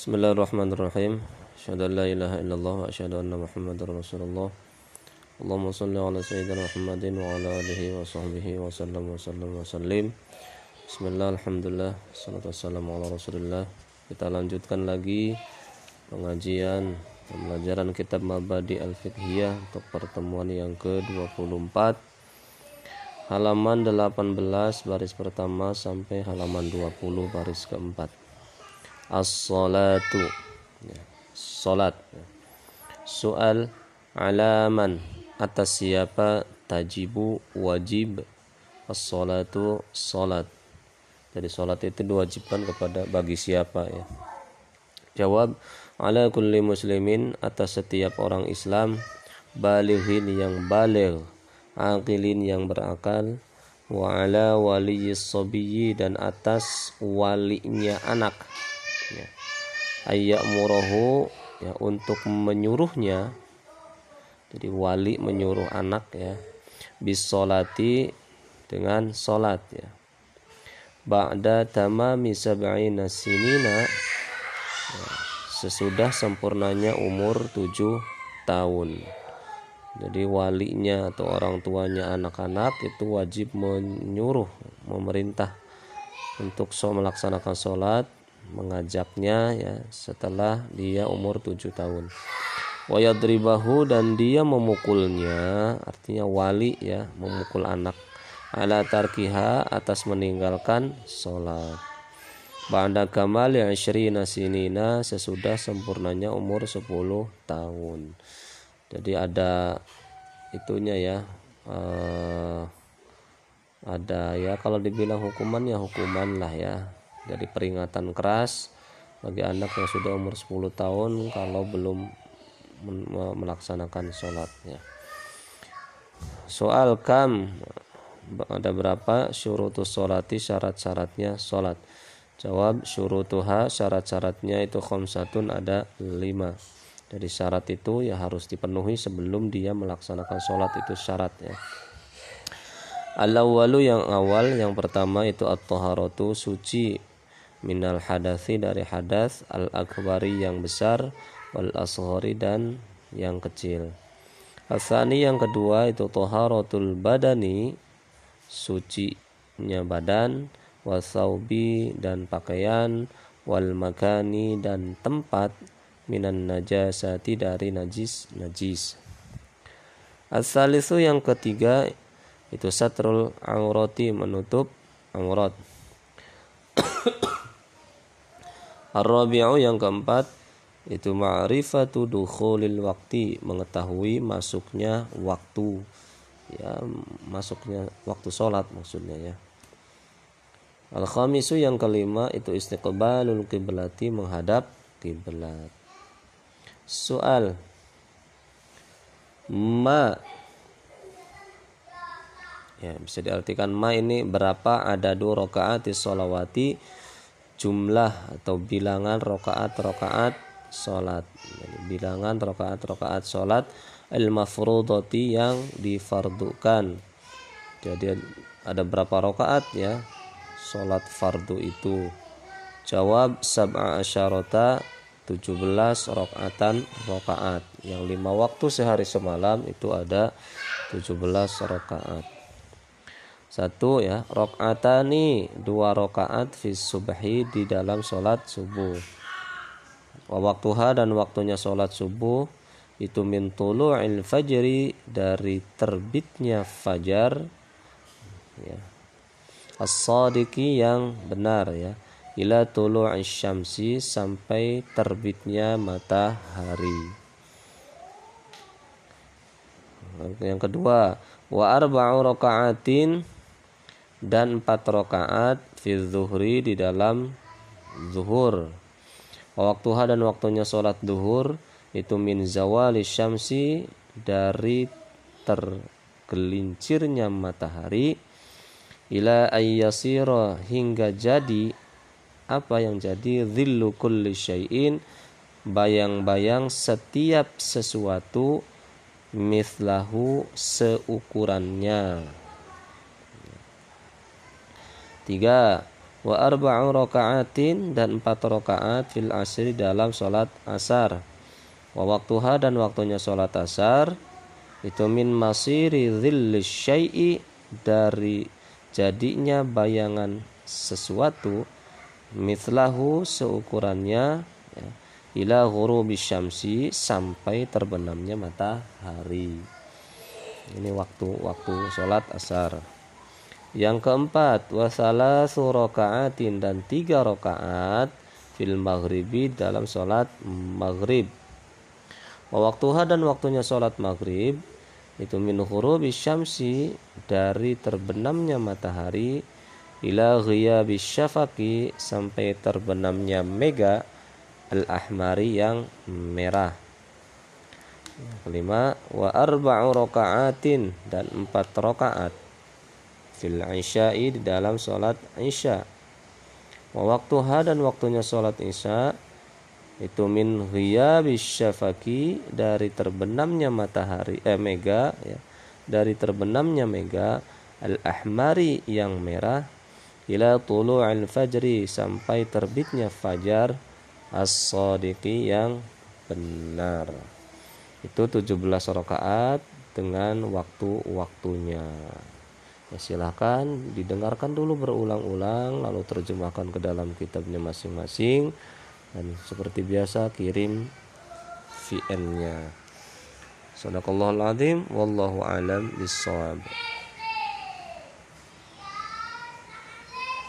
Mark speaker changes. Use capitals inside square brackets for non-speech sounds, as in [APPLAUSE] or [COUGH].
Speaker 1: Bismillahirrahmanirrahim. Asyhadu an la ilaha illallah wa asyhadu anna Muhammadar Rasulullah. Allahumma shalli ala sayyidina Muhammadin wa ala alihi wa sahbihi wa sallam wa sallam wa sallim. Bismillah, alhamdulillah, salatu wassalamu ala Rasulillah. Kita lanjutkan lagi pengajian pembelajaran kitab Mabadi Al-Fiqhiyah untuk pertemuan yang ke-24 halaman 18 baris pertama sampai halaman 20 baris keempat as-salatu. Ya, salat. Ya. soal alaman atas siapa tajibu wajib as-salatu salat. Jadi salat itu diwajibkan kepada bagi siapa ya. Jawab ala kulli muslimin atas setiap orang Islam balighin yang baligh aqilin yang berakal wa ala waliyis dan atas walinya anak ya. ayat murahu ya untuk menyuruhnya. Jadi wali menyuruh anak ya. Bisolati dengan solat ya. Ba'da tamami sab'ina sinina. Ya, sesudah sempurnanya umur tujuh tahun. Jadi walinya atau orang tuanya anak-anak itu wajib menyuruh memerintah untuk so melaksanakan sholat mengajaknya ya setelah dia umur tujuh tahun wayadribahu dan dia memukulnya artinya wali ya memukul anak ala tarkiha atas meninggalkan sholat Ba'da kamal yang syirina sinina sesudah sempurnanya umur 10 tahun. Jadi ada itunya ya. Uh, ada ya kalau dibilang hukuman ya hukuman lah ya dari peringatan keras bagi anak yang sudah umur 10 tahun kalau belum melaksanakan sholat ya. Soal kam ada berapa? Syurutus sholati syarat-syaratnya sholat. Jawab syurutuha syarat-syaratnya itu khomsatun ada lima. Jadi syarat itu ya harus dipenuhi sebelum dia melaksanakan sholat itu syarat ya. Al-awwalu yang awal yang pertama itu at-taharatu suci minal hadasi dari hadas al akbari yang besar wal ashori dan yang kecil. Asani yang kedua itu toharotul badani sucinya badan wasaubi dan pakaian wal makani dan tempat minan najasati dari najis najis. Asalisu yang ketiga itu satrul aurati menutup aurat [COUGHS] Ar-rabi'u yang keempat itu ma'rifatu dukhulil waktu mengetahui masuknya waktu. Ya masuknya waktu sholat maksudnya ya. Al khamisu yang kelima itu istiqbalul kiblati menghadap kiblat soal ma ya bisa diartikan ma ini berapa ada dua rakaat solawati jumlah atau bilangan rokaat rokaat sholat bilangan rokaat rokaat sholat al mafrudoti yang difardukan. Jadi ada berapa rokaat ya? Sholat fardu itu. Jawab sab'a asyarota 17 rokaatan rokaat yang lima waktu sehari semalam itu ada 17 rokaat satu ya rokaatani dua rokaat fi subhi di dalam sholat subuh. Waktuha dan waktunya sholat subuh itu min tulu'il fajri dari terbitnya fajar ya. As-sadiqi yang benar ya. Ila tulu'is syamsi sampai terbitnya matahari. Yang kedua, wa arba'u raka'atin dan empat rakaat fi zuhri di dalam zuhur. Waktuha dan waktunya sholat zuhur itu min zawali syamsi dari tergelincirnya matahari ila ayyasira hingga jadi apa yang jadi dhillu kulli syai'in bayang-bayang setiap sesuatu mislahu seukurannya Tiga, wa arba'u raka'atin dan empat rakaat fil asri dalam sholat asar. Wa waktuha dan waktunya sholat asar itu min masiri dhillis syai'i dari jadinya bayangan sesuatu mithlahu seukurannya ya, ila ghurubi syamsi sampai terbenamnya matahari. Ini waktu waktu sholat asar yang keempat, wasala surakaatin dan tiga rakaat fil maghribi dalam sholat maghrib. Waktuha dan waktunya sholat maghrib itu min ghurubi syamsi dari terbenamnya matahari ila ghiyabi syafaqi sampai terbenamnya mega al-ahmari yang merah. Kelima, wa arba'u raka'atin dan empat rakaat fil isya'i di dalam sholat isya. Wa waktuha dan waktunya sholat isya itu min ghiyabis syafaki dari terbenamnya matahari eh mega ya dari terbenamnya mega al ahmari yang merah ila tulu'il fajri sampai terbitnya fajar as-sadiqi yang benar. Itu 17 rakaat dengan waktu-waktunya Ya, silahkan didengarkan dulu berulang-ulang lalu terjemahkan ke dalam kitabnya masing-masing dan seperti biasa kirim VN-nya. Sadaqallahul azim wallahu alam bissawab.